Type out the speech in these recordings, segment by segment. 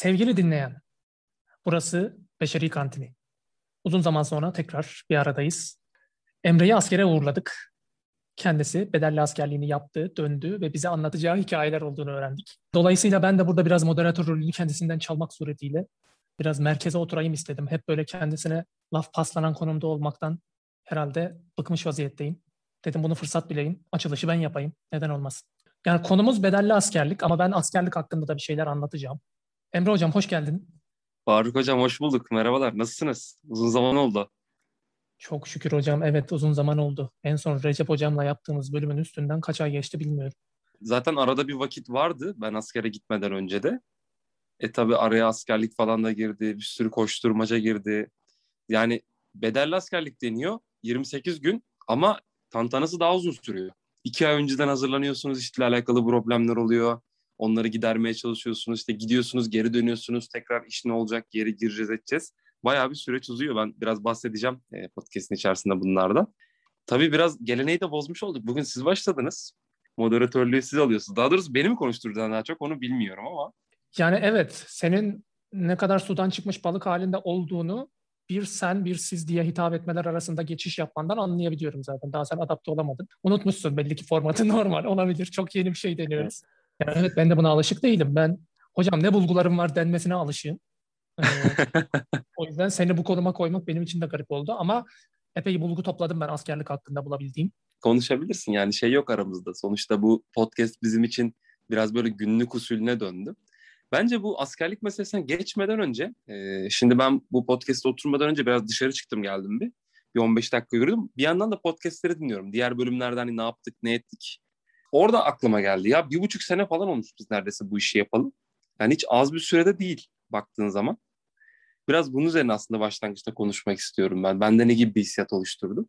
Sevgili dinleyen, burası Beşeri Kantini. Uzun zaman sonra tekrar bir aradayız. Emre'yi askere uğurladık. Kendisi bedelli askerliğini yaptı, döndü ve bize anlatacağı hikayeler olduğunu öğrendik. Dolayısıyla ben de burada biraz moderatör rolünü kendisinden çalmak suretiyle biraz merkeze oturayım istedim. Hep böyle kendisine laf paslanan konumda olmaktan herhalde bıkmış vaziyetteyim. Dedim bunu fırsat bileyim, açılışı ben yapayım. Neden olmasın? Yani konumuz bedelli askerlik ama ben askerlik hakkında da bir şeyler anlatacağım. Emre Hocam hoş geldin. Faruk Hocam hoş bulduk. Merhabalar. Nasılsınız? Uzun zaman oldu. Çok şükür hocam. Evet uzun zaman oldu. En son Recep hocamla yaptığımız bölümün üstünden kaç ay geçti bilmiyorum. Zaten arada bir vakit vardı ben askere gitmeden önce de. E tabi araya askerlik falan da girdi. Bir sürü koşturmaca girdi. Yani bedelli askerlik deniyor. 28 gün ama tantanası daha uzun sürüyor. İki ay önceden hazırlanıyorsunuz işle alakalı problemler oluyor. Onları gidermeye çalışıyorsunuz. İşte gidiyorsunuz, geri dönüyorsunuz. Tekrar iş ne olacak, geri gireceğiz, edeceğiz. Bayağı bir süreç uzuyor. Ben biraz bahsedeceğim e, podcast'in içerisinde bunlardan. Tabii biraz geleneği de bozmuş olduk. Bugün siz başladınız. Moderatörlüğü siz alıyorsunuz. Daha doğrusu beni mi konuşturacaksın daha çok onu bilmiyorum ama. Yani evet, senin ne kadar sudan çıkmış balık halinde olduğunu bir sen bir siz diye hitap etmeler arasında geçiş yapmandan anlayabiliyorum zaten. Daha sen adapte olamadın. Unutmuşsun belli ki formatı normal olabilir. Çok yeni bir şey deniyoruz. Yani evet ben de buna alışık değilim. Ben hocam ne bulgularım var denmesine alışığım. Ee, o yüzden seni bu konuma koymak benim için de garip oldu ama epey bulgu topladım ben askerlik hakkında bulabildiğim. Konuşabilirsin yani şey yok aramızda. Sonuçta bu podcast bizim için biraz böyle günlük usulüne döndü. Bence bu askerlik meselesine geçmeden önce, e, şimdi ben bu podcast'te oturmadan önce biraz dışarı çıktım geldim bir. Bir 15 dakika yürüdüm. Bir yandan da podcast'leri dinliyorum. Diğer bölümlerden hani ne yaptık, ne ettik. Orada aklıma geldi ya bir buçuk sene falan olmuş biz neredeyse bu işi yapalım. Yani hiç az bir sürede değil baktığın zaman. Biraz bunun üzerine aslında başlangıçta konuşmak istiyorum ben. Bende ne gibi bir hissiyat oluşturdu.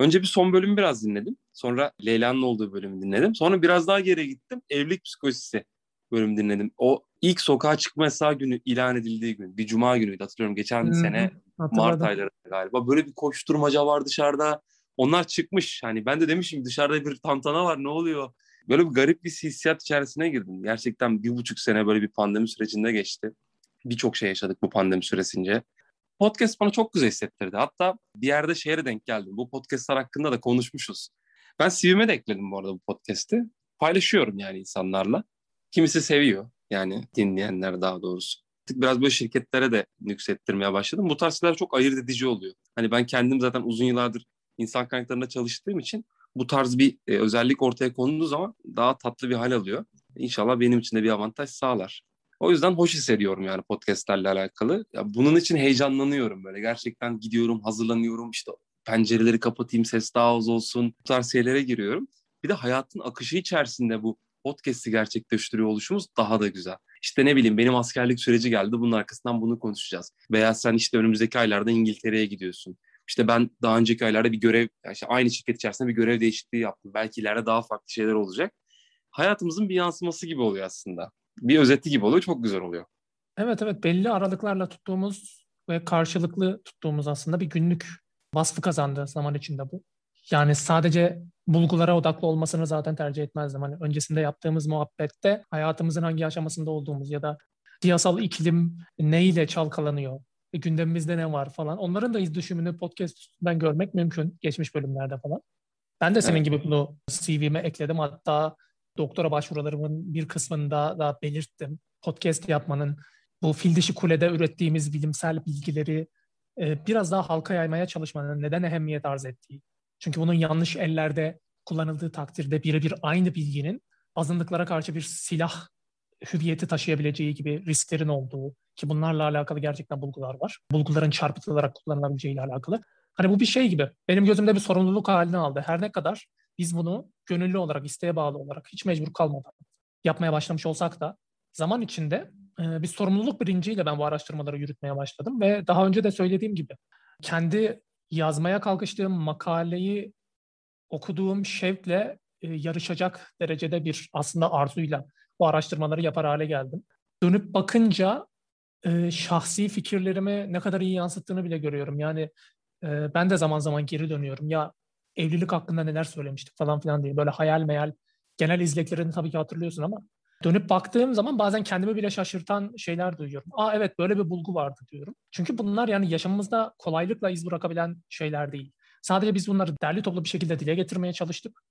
Önce bir son bölümü biraz dinledim. Sonra Leyla'nın olduğu bölümü dinledim. Sonra biraz daha geriye gittim. Evlilik psikolojisi bölüm dinledim. O ilk sokağa çıkma yasağı günü ilan edildiği gün. Bir cuma günüydü hatırlıyorum. Geçen hmm, sene hatırladım. Mart ayları galiba. Böyle bir koşturmaca var dışarıda. Onlar çıkmış. Hani ben de demişim dışarıda bir tantana var ne oluyor? Böyle bir garip bir hissiyat içerisine girdim. Gerçekten bir buçuk sene böyle bir pandemi sürecinde geçti. Birçok şey yaşadık bu pandemi süresince. Podcast bana çok güzel hissettirdi. Hatta bir yerde şehre denk geldim. Bu podcastlar hakkında da konuşmuşuz. Ben CV'me de ekledim bu arada bu podcast'i. Paylaşıyorum yani insanlarla. Kimisi seviyor yani dinleyenler daha doğrusu. Biraz böyle şirketlere de nüksettirmeye başladım. Bu tarz şeyler çok ayırt edici oluyor. Hani ben kendim zaten uzun yıllardır insan kaynaklarında çalıştığım için bu tarz bir e, özellik ortaya konduğu zaman daha tatlı bir hal alıyor. İnşallah benim için de bir avantaj sağlar. O yüzden hoş hissediyorum yani podcastlerle alakalı. Ya bunun için heyecanlanıyorum böyle. Gerçekten gidiyorum, hazırlanıyorum. İşte pencereleri kapatayım, ses daha az olsun. Bu tarz şeylere giriyorum. Bir de hayatın akışı içerisinde bu podcast'i gerçekleştiriyor oluşumuz daha da güzel. İşte ne bileyim benim askerlik süreci geldi. Bunun arkasından bunu konuşacağız. Veya sen işte önümüzdeki aylarda İngiltere'ye gidiyorsun. İşte ben daha önceki aylarda bir görev, işte aynı şirket içerisinde bir görev değişikliği yaptım. Belki ileride daha farklı şeyler olacak. Hayatımızın bir yansıması gibi oluyor aslında. Bir özeti gibi oluyor. Çok güzel oluyor. Evet evet belli aralıklarla tuttuğumuz ve karşılıklı tuttuğumuz aslında bir günlük vasfı kazandı zaman içinde bu. Yani sadece bulgulara odaklı olmasını zaten tercih etmezdim. Hani öncesinde yaptığımız muhabbette hayatımızın hangi aşamasında olduğumuz ya da siyasal iklim neyle çalkalanıyor, e, gündemimizde ne var falan. Onların da iz düşümünü podcast'ten görmek mümkün geçmiş bölümlerde falan. Ben de senin evet. gibi bunu CV'me ekledim. Hatta doktora başvurularımın bir kısmında da belirttim. Podcast yapmanın, bu fil dişi kulede ürettiğimiz bilimsel bilgileri e, biraz daha halka yaymaya çalışmanın neden ehemmiyet arz ettiği. Çünkü bunun yanlış ellerde kullanıldığı takdirde birebir aynı bilginin azınlıklara karşı bir silah hüviyeti taşıyabileceği gibi risklerin olduğu ki bunlarla alakalı gerçekten bulgular var. Bulguların çarpıtılarak kullanılabileceği ile alakalı. Hani bu bir şey gibi. Benim gözümde bir sorumluluk haline aldı. Her ne kadar biz bunu gönüllü olarak, isteğe bağlı olarak hiç mecbur kalmadan yapmaya başlamış olsak da zaman içinde e, bir sorumluluk bilinciyle ben bu araştırmaları yürütmeye başladım ve daha önce de söylediğim gibi kendi yazmaya kalkıştığım makaleyi okuduğum şevkle e, yarışacak derecede bir aslında arzuyla bu araştırmaları yapar hale geldim. Dönüp bakınca e, şahsi fikirlerimi ne kadar iyi yansıttığını bile görüyorum. Yani e, ben de zaman zaman geri dönüyorum. Ya evlilik hakkında neler söylemiştik falan filan diye böyle hayal meyal genel izleklerini tabii ki hatırlıyorsun ama Dönüp baktığım zaman bazen kendimi bile şaşırtan şeyler duyuyorum. Aa evet böyle bir bulgu vardı diyorum. Çünkü bunlar yani yaşamımızda kolaylıkla iz bırakabilen şeyler değil. Sadece biz bunları derli toplu bir şekilde dile getirmeye çalıştık.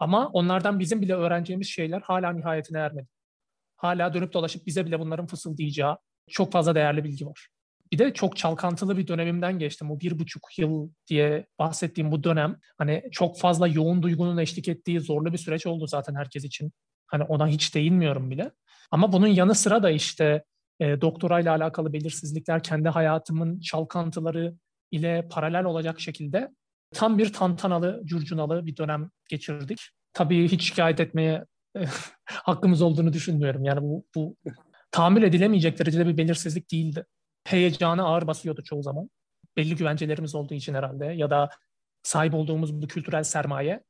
Ama onlardan bizim bile öğreneceğimiz şeyler hala nihayetine ermedi. Hala dönüp dolaşıp bize bile bunların fısıldayacağı çok fazla değerli bilgi var. Bir de çok çalkantılı bir dönemimden geçtim. O bir buçuk yıl diye bahsettiğim bu dönem hani çok fazla yoğun duygunun eşlik ettiği zorlu bir süreç oldu zaten herkes için. Hani ona hiç değinmiyorum bile. Ama bunun yanı sıra da işte e, doktorayla alakalı belirsizlikler, kendi hayatımın çalkantıları ile paralel olacak şekilde tam bir tantanalı, curcunalı bir dönem geçirdik. Tabii hiç şikayet etmeye hakkımız olduğunu düşünmüyorum. Yani bu, bu tahammül edilemeyecek derecede bir belirsizlik değildi. Heyecanı ağır basıyordu çoğu zaman. Belli güvencelerimiz olduğu için herhalde ya da sahip olduğumuz bu kültürel sermaye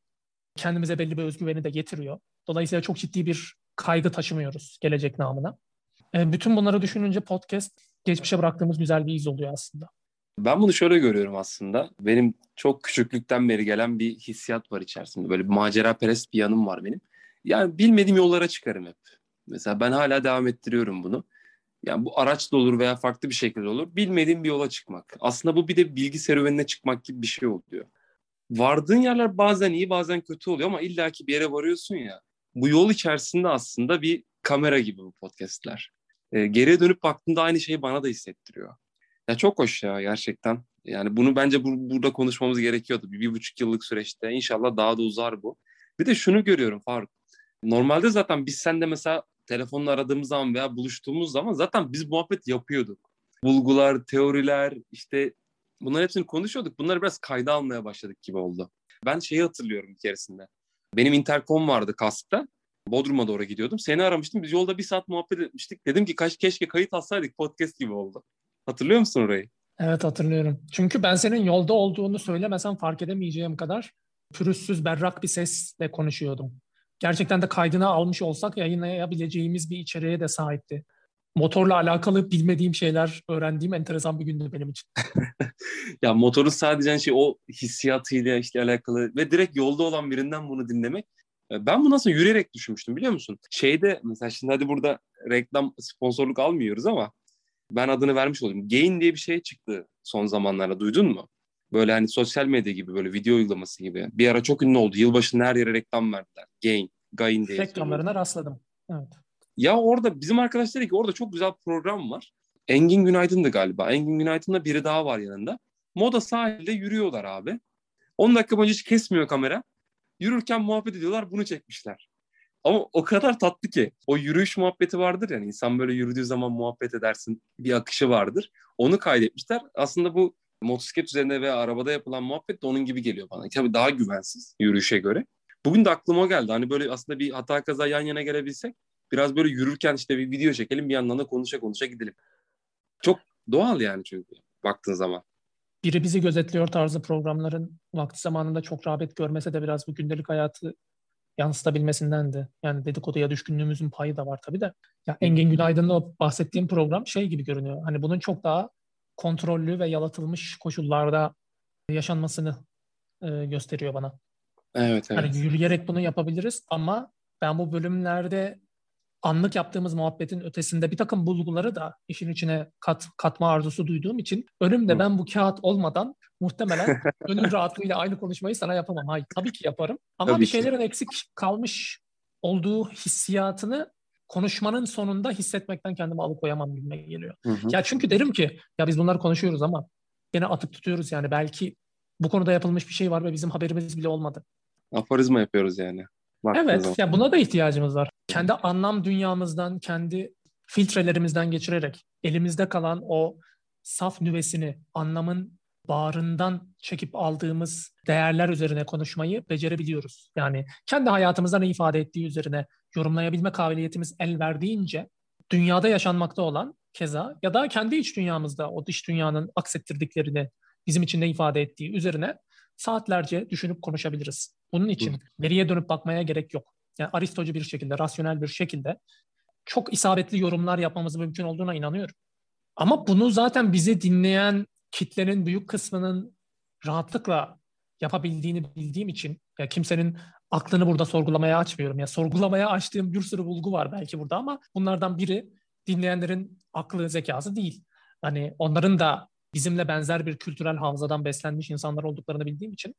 kendimize belli bir özgüveni de getiriyor. Dolayısıyla çok ciddi bir kaygı taşımıyoruz gelecek namına. E, bütün bunları düşününce podcast geçmişe bıraktığımız güzel bir iz oluyor aslında. Ben bunu şöyle görüyorum aslında. Benim çok küçüklükten beri gelen bir hissiyat var içerisinde. Böyle bir macera perest bir yanım var benim. Yani bilmediğim yollara çıkarım hep. Mesela ben hala devam ettiriyorum bunu. Yani bu araçla olur veya farklı bir şekilde olur. Bilmediğim bir yola çıkmak. Aslında bu bir de bilgi serüvenine çıkmak gibi bir şey oluyor. Vardığın yerler bazen iyi bazen kötü oluyor ama illaki bir yere varıyorsun ya. Bu yol içerisinde aslında bir kamera gibi bu podcastler. E, geriye dönüp baktığımda aynı şeyi bana da hissettiriyor. Ya çok hoş ya gerçekten. Yani bunu bence bu, burada konuşmamız gerekiyordu. Bir, bir buçuk yıllık süreçte. İnşallah daha da uzar bu. Bir de şunu görüyorum Faruk. Normalde zaten biz sende mesela telefonla aradığımız zaman veya buluştuğumuz zaman zaten biz muhabbet yapıyorduk. Bulgular, teoriler, işte bunların hepsini konuşuyorduk. Bunları biraz kayda almaya başladık gibi oldu. Ben şeyi hatırlıyorum bir keresinde. Benim interkom vardı kaskta. Bodrum'a doğru gidiyordum. Seni aramıştım. Biz yolda bir saat muhabbet etmiştik. Dedim ki kaç keşke kayıt alsaydık podcast gibi oldu. Hatırlıyor musun orayı? Evet hatırlıyorum. Çünkü ben senin yolda olduğunu söylemesem fark edemeyeceğim kadar pürüzsüz berrak bir sesle konuşuyordum. Gerçekten de kaydını almış olsak yayınlayabileceğimiz bir içeriğe de sahipti. Motorla alakalı bilmediğim şeyler öğrendiğim enteresan bir gündü benim için. ya motorun sadece şey o hissiyatıyla işte alakalı ve direkt yolda olan birinden bunu dinlemek e, ben bu nasıl yürüyerek düşünmüştüm biliyor musun? Şeyde mesela şimdi hadi burada reklam sponsorluk almıyoruz ama ben adını vermiş olayım. Gain diye bir şey çıktı son zamanlarda duydun mu? Böyle hani sosyal medya gibi böyle video uygulaması gibi. Bir ara çok ünlü oldu. Yılbaşında her yere reklam verdiler. Gain, Gain diye. Reklamlarına rastladım. Evet. Ya orada bizim arkadaşlar ki orada çok güzel program var. Engin Günaydın'dı galiba. Engin Günaydın'da biri daha var yanında. Moda sahilde yürüyorlar abi. 10 dakika boyunca hiç kesmiyor kamera. Yürürken muhabbet ediyorlar bunu çekmişler. Ama o kadar tatlı ki. O yürüyüş muhabbeti vardır yani insan böyle yürüdüğü zaman muhabbet edersin. Bir akışı vardır. Onu kaydetmişler. Aslında bu motosiklet üzerinde veya arabada yapılan muhabbet de onun gibi geliyor bana. Tabii daha güvensiz yürüyüşe göre. Bugün de aklıma geldi. Hani böyle aslında bir hata kaza yan yana gelebilsek biraz böyle yürürken işte bir video çekelim bir yandan da konuşa konuşa gidelim. Çok doğal yani çünkü baktığın zaman. Biri bizi gözetliyor tarzı programların vakti zamanında çok rağbet görmese de biraz bu gündelik hayatı yansıtabilmesinden de yani dedikoduya düşkünlüğümüzün payı da var tabii de. Ya Engin Günaydın'da o bahsettiğim program şey gibi görünüyor. Hani bunun çok daha kontrollü ve yalıtılmış koşullarda yaşanmasını e, gösteriyor bana. Evet, evet. Hani yürüyerek bunu yapabiliriz ama ben bu bölümlerde anlık yaptığımız muhabbetin ötesinde bir takım bulguları da işin içine kat, katma arzusu duyduğum için önümde ben bu kağıt olmadan muhtemelen gönül rahatlığıyla aynı konuşmayı sana yapamam. Hayır tabii ki yaparım. Ama tabii bir şeylerin ki. eksik kalmış olduğu hissiyatını konuşmanın sonunda hissetmekten kendimi alıkoyamam gibime geliyor. Hı hı. Ya çünkü derim ki ya biz bunları konuşuyoruz ama gene atıp tutuyoruz yani belki bu konuda yapılmış bir şey var ve bizim haberimiz bile olmadı. Aforizma yapıyoruz yani. Evet, zaman. ya buna da ihtiyacımız var. Kendi anlam dünyamızdan, kendi filtrelerimizden geçirerek elimizde kalan o saf nüvesini, anlamın bağrından çekip aldığımız değerler üzerine konuşmayı becerebiliyoruz. Yani kendi hayatımızda ne ifade ettiği üzerine yorumlayabilme kabiliyetimiz el verdiğince dünyada yaşanmakta olan keza ya da kendi iç dünyamızda o dış dünyanın aksettirdiklerini bizim için ne ifade ettiği üzerine saatlerce düşünüp konuşabiliriz. Bunun için veriye dönüp bakmaya gerek yok. Yani Aristocu bir şekilde, rasyonel bir şekilde çok isabetli yorumlar yapmamız mümkün olduğuna inanıyorum. Ama bunu zaten bizi dinleyen kitlenin büyük kısmının rahatlıkla yapabildiğini bildiğim için ya kimsenin aklını burada sorgulamaya açmıyorum. Ya sorgulamaya açtığım bir sürü bulgu var belki burada ama bunlardan biri dinleyenlerin aklı zekası değil. Hani onların da bizimle benzer bir kültürel havzadan beslenmiş insanlar olduklarını bildiğim için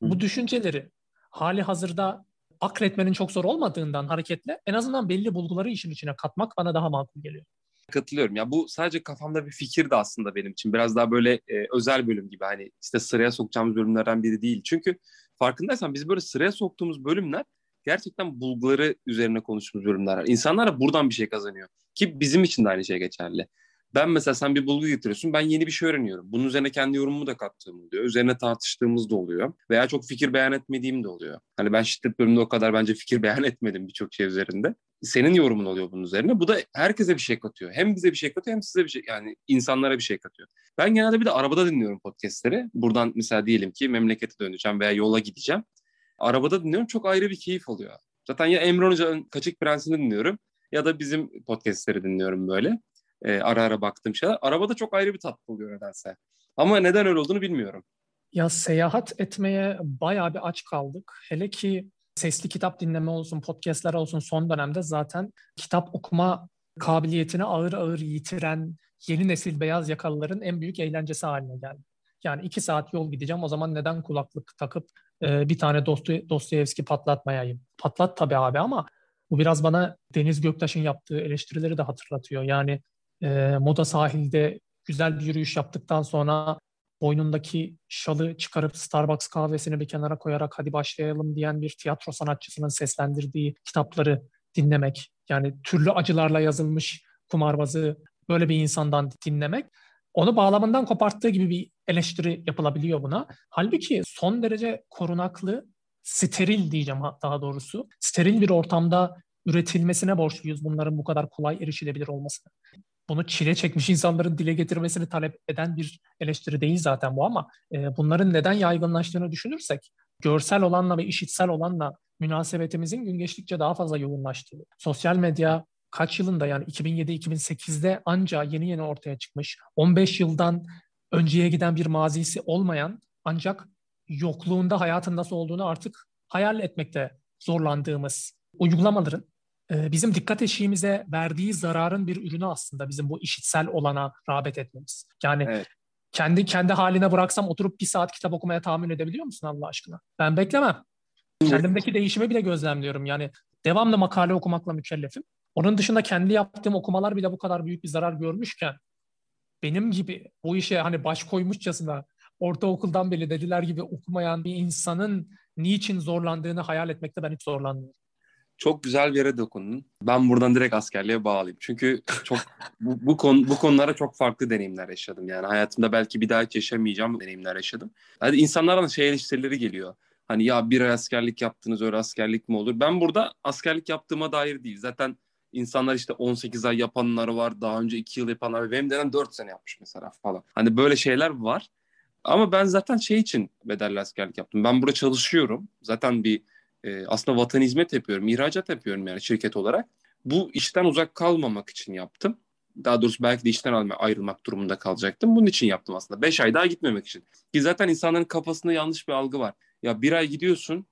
bu düşünceleri hali hazırda akletmenin çok zor olmadığından hareketle en azından belli bulguları işin içine katmak bana daha makul geliyor. Katılıyorum. Ya bu sadece kafamda bir fikir de aslında benim için. Biraz daha böyle e, özel bölüm gibi hani işte sıraya sokacağımız bölümlerden biri değil. Çünkü farkındaysan biz böyle sıraya soktuğumuz bölümler gerçekten bulguları üzerine konuştuğumuz bölümler. İnsanlar da buradan bir şey kazanıyor. Ki bizim için de aynı şey geçerli. Ben mesela sen bir bulgu getiriyorsun, ben yeni bir şey öğreniyorum. Bunun üzerine kendi yorumumu da kattığım oluyor. Üzerine tartıştığımız da oluyor. Veya çok fikir beyan etmediğim de oluyor. Hani ben şiddet bölümünde o kadar bence fikir beyan etmedim birçok şey üzerinde. Senin yorumun oluyor bunun üzerine. Bu da herkese bir şey katıyor. Hem bize bir şey katıyor hem size bir şey yani insanlara bir şey katıyor. Ben genelde bir de arabada dinliyorum podcastleri. Buradan mesela diyelim ki memlekete döneceğim veya yola gideceğim. Arabada dinliyorum çok ayrı bir keyif oluyor. Zaten ya Emre Hoca'nın Kaçık Prensi'ni dinliyorum ya da bizim podcastleri dinliyorum böyle e, ara ara baktığım şeyler. Arabada çok ayrı bir tat oluyor nedense. Ama neden öyle olduğunu bilmiyorum. Ya seyahat etmeye bayağı bir aç kaldık. Hele ki sesli kitap dinleme olsun, podcastler olsun son dönemde zaten kitap okuma kabiliyetini ağır ağır yitiren yeni nesil beyaz yakalıların en büyük eğlencesi haline geldi. Yani iki saat yol gideceğim o zaman neden kulaklık takıp e, bir tane Dostoy Dostoyevski patlatmayayım? Patlat tabii abi ama bu biraz bana Deniz Göktaş'ın yaptığı eleştirileri de hatırlatıyor. Yani e, Moda sahilde güzel bir yürüyüş yaptıktan sonra boynundaki şalı çıkarıp Starbucks kahvesini bir kenara koyarak hadi başlayalım diyen bir tiyatro sanatçısının seslendirdiği kitapları dinlemek. Yani türlü acılarla yazılmış kumarbazı böyle bir insandan dinlemek onu bağlamından koparttığı gibi bir eleştiri yapılabiliyor buna. Halbuki son derece korunaklı, steril diyeceğim daha doğrusu. Steril bir ortamda üretilmesine borçluyuz bunların bu kadar kolay erişilebilir olmasına bunu çile çekmiş insanların dile getirmesini talep eden bir eleştiri değil zaten bu ama e, bunların neden yaygınlaştığını düşünürsek görsel olanla ve işitsel olanla münasebetimizin gün geçtikçe daha fazla yoğunlaştığı. Sosyal medya kaç yılında yani 2007-2008'de anca yeni yeni ortaya çıkmış. 15 yıldan önceye giden bir mazisi olmayan ancak yokluğunda hayatın nasıl olduğunu artık hayal etmekte zorlandığımız uygulamaların bizim dikkat eşiğimize verdiği zararın bir ürünü aslında bizim bu işitsel olana rağbet etmemiz. Yani evet. kendi kendi haline bıraksam oturup bir saat kitap okumaya tahammül edebiliyor musun Allah aşkına? Ben beklemem. Kendimdeki değişimi bile gözlemliyorum. Yani devamlı makale okumakla mükellefim. Onun dışında kendi yaptığım okumalar bile bu kadar büyük bir zarar görmüşken benim gibi bu işe hani baş koymuşçasına ortaokuldan beri dediler gibi okumayan bir insanın niçin zorlandığını hayal etmekte ben hiç zorlanmıyorum. Çok güzel bir yere dokundun. Ben buradan direkt askerliğe bağlayayım. Çünkü çok bu, bu konu bu konulara çok farklı deneyimler yaşadım. Yani hayatımda belki bir daha hiç yaşamayacağım deneyimler yaşadım. Hadi insanlardan şey eleştirileri geliyor. Hani ya bir askerlik yaptınız öyle askerlik mi olur? Ben burada askerlik yaptığıma dair değil. Zaten insanlar işte 18 ay yapanlar var. Daha önce 2 yıl yapanlar var. Benim denen 4 sene yapmış mesela falan. Hani böyle şeyler var. Ama ben zaten şey için bedelli askerlik yaptım. Ben burada çalışıyorum. Zaten bir e, aslında vatan hizmet yapıyorum, ihracat yapıyorum yani şirket olarak. Bu işten uzak kalmamak için yaptım. Daha doğrusu belki de işten ayrılmak durumunda kalacaktım. Bunun için yaptım aslında. Beş ay daha gitmemek için. Ki zaten insanların kafasında yanlış bir algı var. Ya bir ay gidiyorsun,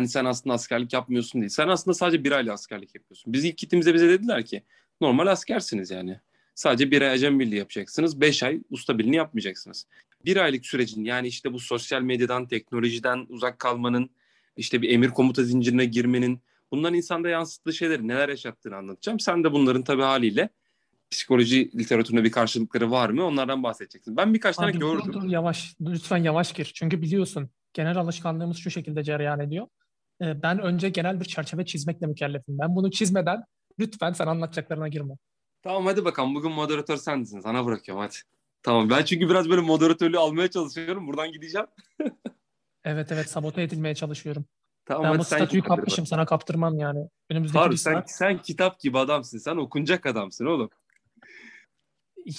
yani sen aslında askerlik yapmıyorsun değil. Sen aslında sadece bir ayla askerlik yapıyorsun. Biz ilk gittiğimizde bize dediler ki normal askersiniz yani. Sadece bir ay acem birliği yapacaksınız. Beş ay usta birliğini yapmayacaksınız. Bir aylık sürecin yani işte bu sosyal medyadan, teknolojiden uzak kalmanın, işte bir emir komuta zincirine girmenin bunların insanda yansıttığı şeyleri neler yaşattığını anlatacağım. Sen de bunların tabii haliyle psikoloji literatüründe bir karşılıkları var mı onlardan bahsedeceksin. Ben birkaç tane Abi, gördüm. Dur, dur, yavaş lütfen yavaş gir. Çünkü biliyorsun genel alışkanlığımız şu şekilde cereyan ediyor. Ee, ben önce genel bir çerçeve çizmekle mükellefim. Ben bunu çizmeden lütfen sen anlatacaklarına girme. Tamam hadi bakalım bugün moderatör sensin. Sana bırakıyorum hadi. Tamam ben çünkü biraz böyle moderatörlüğü almaya çalışıyorum. Buradan gideceğim. Evet evet sabote edilmeye çalışıyorum. Tamam, ben bu statüyü kapmışım sana kaptırmam yani. Önümüzdeki Harbi, sen, saat... sen kitap gibi adamsın. Sen okunacak adamsın oğlum.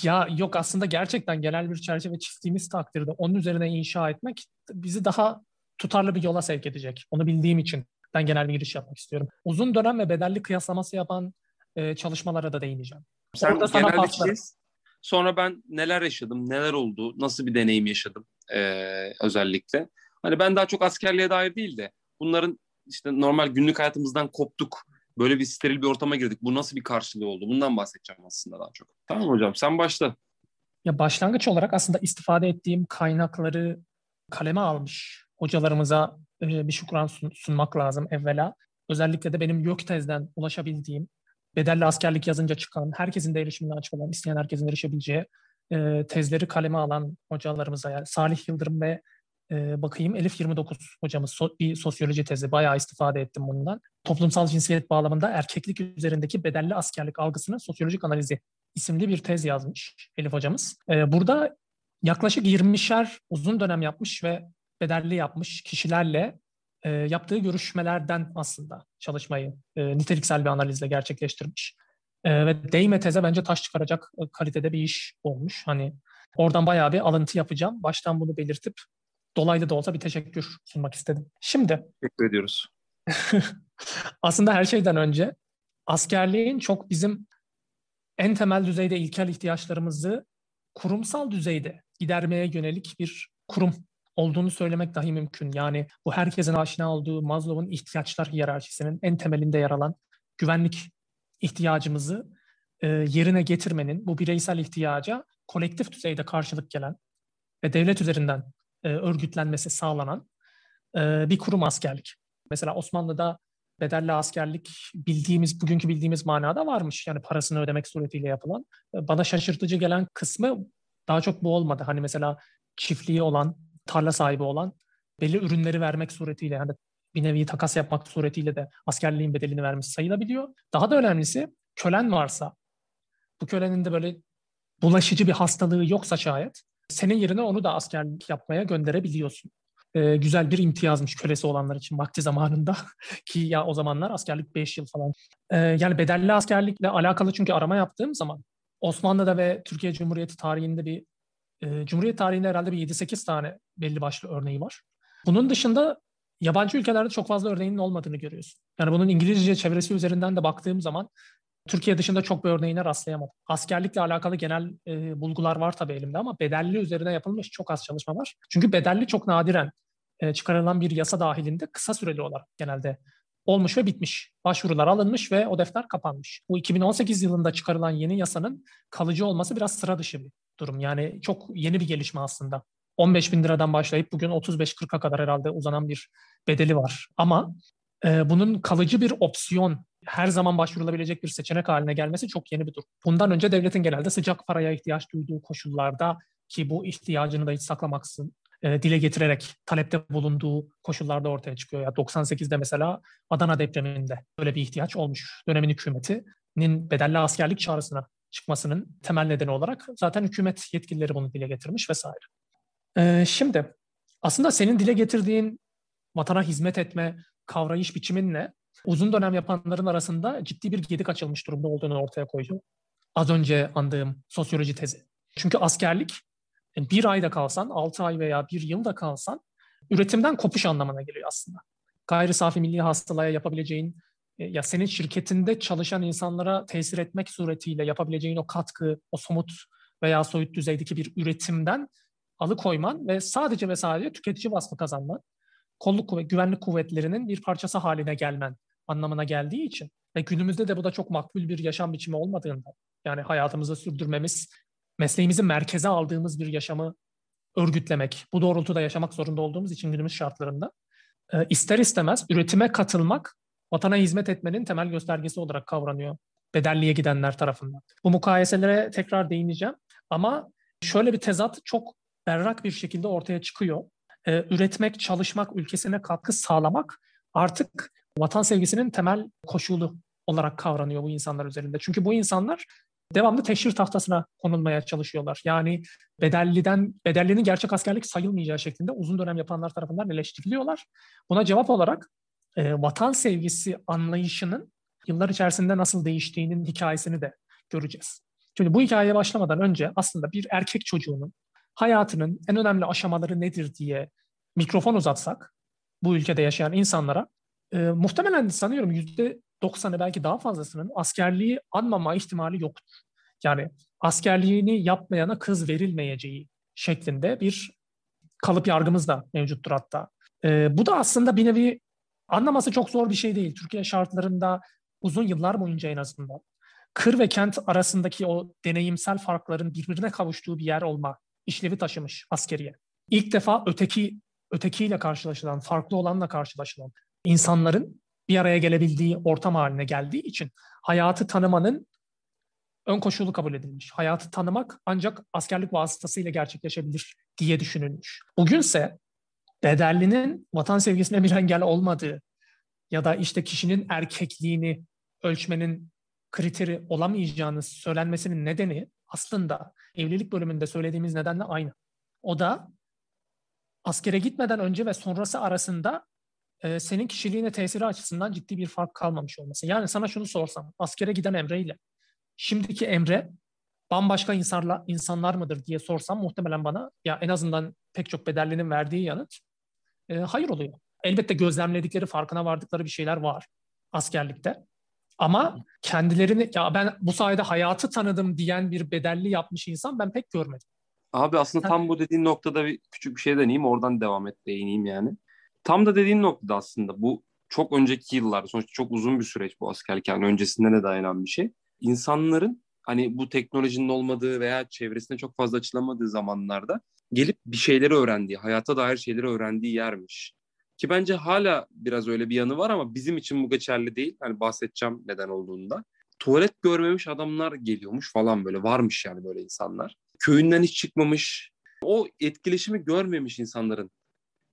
Ya yok aslında gerçekten genel bir çerçeve çizdiğimiz takdirde onun üzerine inşa etmek bizi daha tutarlı bir yola sevk edecek. Onu bildiğim için ben genel bir giriş yapmak istiyorum. Uzun dönem ve bedelli kıyaslaması yapan e, çalışmalara da değineceğim. Sen Orada genel bir çiz. Sonra ben neler yaşadım, neler oldu, nasıl bir deneyim yaşadım e, özellikle. Hani ben daha çok askerliğe dair değil de bunların işte normal günlük hayatımızdan koptuk. Böyle bir steril bir ortama girdik. Bu nasıl bir karşılığı oldu? Bundan bahsedeceğim aslında daha çok. Tamam hocam sen başla. Ya başlangıç olarak aslında istifade ettiğim kaynakları kaleme almış hocalarımıza e, bir şükran sun, sunmak lazım evvela. Özellikle de benim YÖK tezden ulaşabildiğim, bedelli askerlik yazınca çıkan, herkesin de erişimine açık olan, isteyen herkesin erişebileceği e, tezleri kaleme alan hocalarımıza yani Salih Yıldırım ve e, bakayım Elif 29 hocamız so, bir sosyoloji tezi bayağı istifade ettim bundan. Toplumsal cinsiyet bağlamında erkeklik üzerindeki bedelli askerlik algısının sosyolojik analizi isimli bir tez yazmış Elif hocamız. E, burada yaklaşık 20'şer uzun dönem yapmış ve bedelli yapmış kişilerle e, yaptığı görüşmelerden aslında çalışmayı e, niteliksel bir analizle gerçekleştirmiş. E, ve değme teze bence taş çıkaracak e, kalitede bir iş olmuş. Hani oradan bayağı bir alıntı yapacağım. Baştan bunu belirtip dolaylı da olsa bir teşekkür sunmak istedim. Şimdi. Teşekkür ediyoruz. aslında her şeyden önce askerliğin çok bizim en temel düzeyde ilkel ihtiyaçlarımızı kurumsal düzeyde gidermeye yönelik bir kurum olduğunu söylemek dahi mümkün. Yani bu herkesin aşina olduğu Maslow'un ihtiyaçlar hiyerarşisinin en temelinde yer alan güvenlik ihtiyacımızı e, yerine getirmenin, bu bireysel ihtiyaca kolektif düzeyde karşılık gelen ve devlet üzerinden e, örgütlenmesi sağlanan e, bir kurum askerlik. Mesela Osmanlı'da bedelli askerlik bildiğimiz, bugünkü bildiğimiz manada varmış. Yani parasını ödemek suretiyle yapılan. E, bana şaşırtıcı gelen kısmı daha çok bu olmadı. Hani mesela çiftliği olan, tarla sahibi olan belli ürünleri vermek suretiyle yani bir nevi takas yapmak suretiyle de askerliğin bedelini vermiş sayılabiliyor. Daha da önemlisi kölen varsa bu kölenin de böyle bulaşıcı bir hastalığı yoksa şayet senin yerine onu da askerlik yapmaya gönderebiliyorsun. Ee, güzel bir imtiyazmış kölesi olanlar için vakti zamanında ki ya o zamanlar askerlik 5 yıl falan. Ee, yani bedelli askerlikle alakalı çünkü arama yaptığım zaman Osmanlı'da ve Türkiye Cumhuriyeti tarihinde bir e, Cumhuriyet tarihinde herhalde bir 7-8 tane belli başlı örneği var. Bunun dışında yabancı ülkelerde çok fazla örneğinin olmadığını görüyorsun. Yani bunun İngilizce çevresi üzerinden de baktığım zaman Türkiye dışında çok bir örneğine rastlayamadım. Askerlikle alakalı genel e, bulgular var tabii elimde ama bedelli üzerine yapılmış çok az çalışma var. Çünkü bedelli çok nadiren e, çıkarılan bir yasa dahilinde kısa süreli olarak genelde olmuş ve bitmiş. Başvurular alınmış ve o defter kapanmış. Bu 2018 yılında çıkarılan yeni yasanın kalıcı olması biraz sıra dışı bir durum. Yani çok yeni bir gelişme aslında. 15 bin liradan başlayıp bugün 35-40'a kadar herhalde uzanan bir bedeli var. Ama e, bunun kalıcı bir opsiyon, her zaman başvurulabilecek bir seçenek haline gelmesi çok yeni bir durum. Bundan önce devletin genelde sıcak paraya ihtiyaç duyduğu koşullarda ki bu ihtiyacını da hiç saklamaksın e, dile getirerek talepte bulunduğu koşullarda ortaya çıkıyor. Ya 98'de mesela Adana depreminde böyle bir ihtiyaç olmuş. Dönemin hükümetinin bedelli askerlik çağrısına çıkmasının temel nedeni olarak zaten hükümet yetkilileri bunu dile getirmiş vesaire. Ee, şimdi aslında senin dile getirdiğin vatana hizmet etme kavrayış biçiminle uzun dönem yapanların arasında ciddi bir gedik açılmış durumda olduğunu ortaya koyuyor. Az önce andığım sosyoloji tezi. Çünkü askerlik bir ayda kalsan, altı ay veya bir yılda kalsan üretimden kopuş anlamına geliyor aslında. Gayri safi milli hasılaya yapabileceğin e, ya senin şirketinde çalışan insanlara tesir etmek suretiyle yapabileceğin o katkı, o somut veya soyut düzeydeki bir üretimden alıkoyman ve sadece ve sadece tüketici vasfı kazanman, kolluk kuvvet, güvenlik kuvvetlerinin bir parçası haline gelmen anlamına geldiği için ve günümüzde de bu da çok makbul bir yaşam biçimi olmadığında yani hayatımızı sürdürmemiz, mesleğimizi merkeze aldığımız bir yaşamı örgütlemek, bu doğrultuda yaşamak zorunda olduğumuz için günümüz şartlarında e, ister istemez üretime katılmak vatana hizmet etmenin temel göstergesi olarak kavranıyor bedelliye gidenler tarafından. Bu mukayeselere tekrar değineceğim ama şöyle bir tezat çok berrak bir şekilde ortaya çıkıyor. Ee, üretmek, çalışmak, ülkesine katkı sağlamak artık vatan sevgisinin temel koşulu olarak kavranıyor bu insanlar üzerinde. Çünkü bu insanlar devamlı teşhir tahtasına konulmaya çalışıyorlar. Yani bedelliden, bedellinin gerçek askerlik sayılmayacağı şeklinde uzun dönem yapanlar tarafından eleştiriliyorlar. Buna cevap olarak e, vatan sevgisi anlayışının yıllar içerisinde nasıl değiştiğinin hikayesini de göreceğiz. Şimdi bu hikayeye başlamadan önce aslında bir erkek çocuğunun hayatının en önemli aşamaları nedir diye mikrofon uzatsak bu ülkede yaşayan insanlara e, muhtemelen sanıyorum yüzde doksanı belki daha fazlasının askerliği anmama ihtimali yoktur. Yani askerliğini yapmayana kız verilmeyeceği şeklinde bir kalıp yargımız da mevcuttur hatta. E, bu da aslında bir nevi Anlaması çok zor bir şey değil. Türkiye şartlarında uzun yıllar boyunca en azından kır ve kent arasındaki o deneyimsel farkların birbirine kavuştuğu bir yer olma işlevi taşımış askeriye. İlk defa öteki ötekiyle karşılaşılan, farklı olanla karşılaşılan insanların bir araya gelebildiği ortam haline geldiği için hayatı tanımanın ön koşulu kabul edilmiş. Hayatı tanımak ancak askerlik vasıtasıyla gerçekleşebilir diye düşünülmüş. Bugünse bedellinin vatan sevgisine bir engel olmadığı ya da işte kişinin erkekliğini ölçmenin kriteri olamayacağını söylenmesinin nedeni aslında evlilik bölümünde söylediğimiz nedenle aynı. O da askere gitmeden önce ve sonrası arasında e, senin kişiliğine tesiri açısından ciddi bir fark kalmamış olması. Yani sana şunu sorsam, askere giden Emre ile şimdiki Emre bambaşka insanlar, insanlar mıdır diye sorsam muhtemelen bana ya en azından pek çok bedellinin verdiği yanıt e, hayır oluyor. Elbette gözlemledikleri, farkına vardıkları bir şeyler var askerlikte. Ama kendilerini ya ben bu sayede hayatı tanıdım diyen bir bedelli yapmış insan ben pek görmedim. Abi aslında tam bu dediğin noktada bir küçük bir şey deneyeyim oradan devam et değineyim yani. Tam da dediğin noktada aslında bu çok önceki yıllar sonuçta çok uzun bir süreç bu askerlik yani öncesinde ne dayanan bir şey. İnsanların hani bu teknolojinin olmadığı veya çevresinde çok fazla açılamadığı zamanlarda gelip bir şeyleri öğrendiği, hayata dair şeyleri öğrendiği yermiş. Ki bence hala biraz öyle bir yanı var ama bizim için bu geçerli değil. Hani bahsedeceğim neden olduğunda. Tuvalet görmemiş adamlar geliyormuş falan böyle varmış yani böyle insanlar. Köyünden hiç çıkmamış. O etkileşimi görmemiş insanların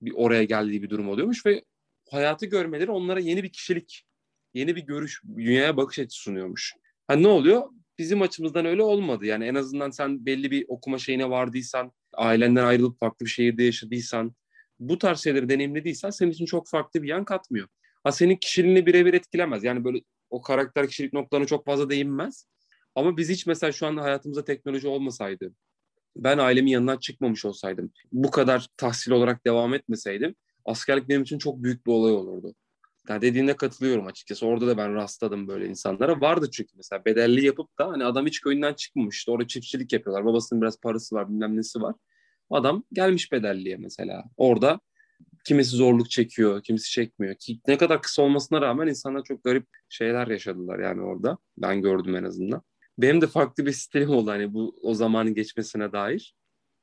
bir oraya geldiği bir durum oluyormuş ve hayatı görmeleri onlara yeni bir kişilik, yeni bir görüş, dünyaya bakış açısı sunuyormuş. Hani ne oluyor? Bizim açımızdan öyle olmadı. Yani en azından sen belli bir okuma şeyine vardıysan, ailenden ayrılıp farklı bir şehirde yaşadıysan, bu tarz şeyleri deneyimlediysen senin için çok farklı bir yan katmıyor. Ha senin kişiliğini birebir etkilemez. Yani böyle o karakter kişilik noktalarına çok fazla değinmez. Ama biz hiç mesela şu an hayatımızda teknoloji olmasaydı, ben ailemin yanından çıkmamış olsaydım, bu kadar tahsil olarak devam etmeseydim, askerlik benim için çok büyük bir olay olurdu. Yani dediğine katılıyorum açıkçası. Orada da ben rastladım böyle insanlara. Vardı çünkü mesela bedelli yapıp da hani adam hiç köyünden çıkmamış. İşte orada çiftçilik yapıyorlar. Babasının biraz parası var, bilmem nesi var. Adam gelmiş bedelliye mesela. Orada kimisi zorluk çekiyor, kimisi çekmiyor. Ki ne kadar kısa olmasına rağmen insanlar çok garip şeyler yaşadılar yani orada. Ben gördüm en azından. Benim de farklı bir stilim oldu hani bu o zamanın geçmesine dair.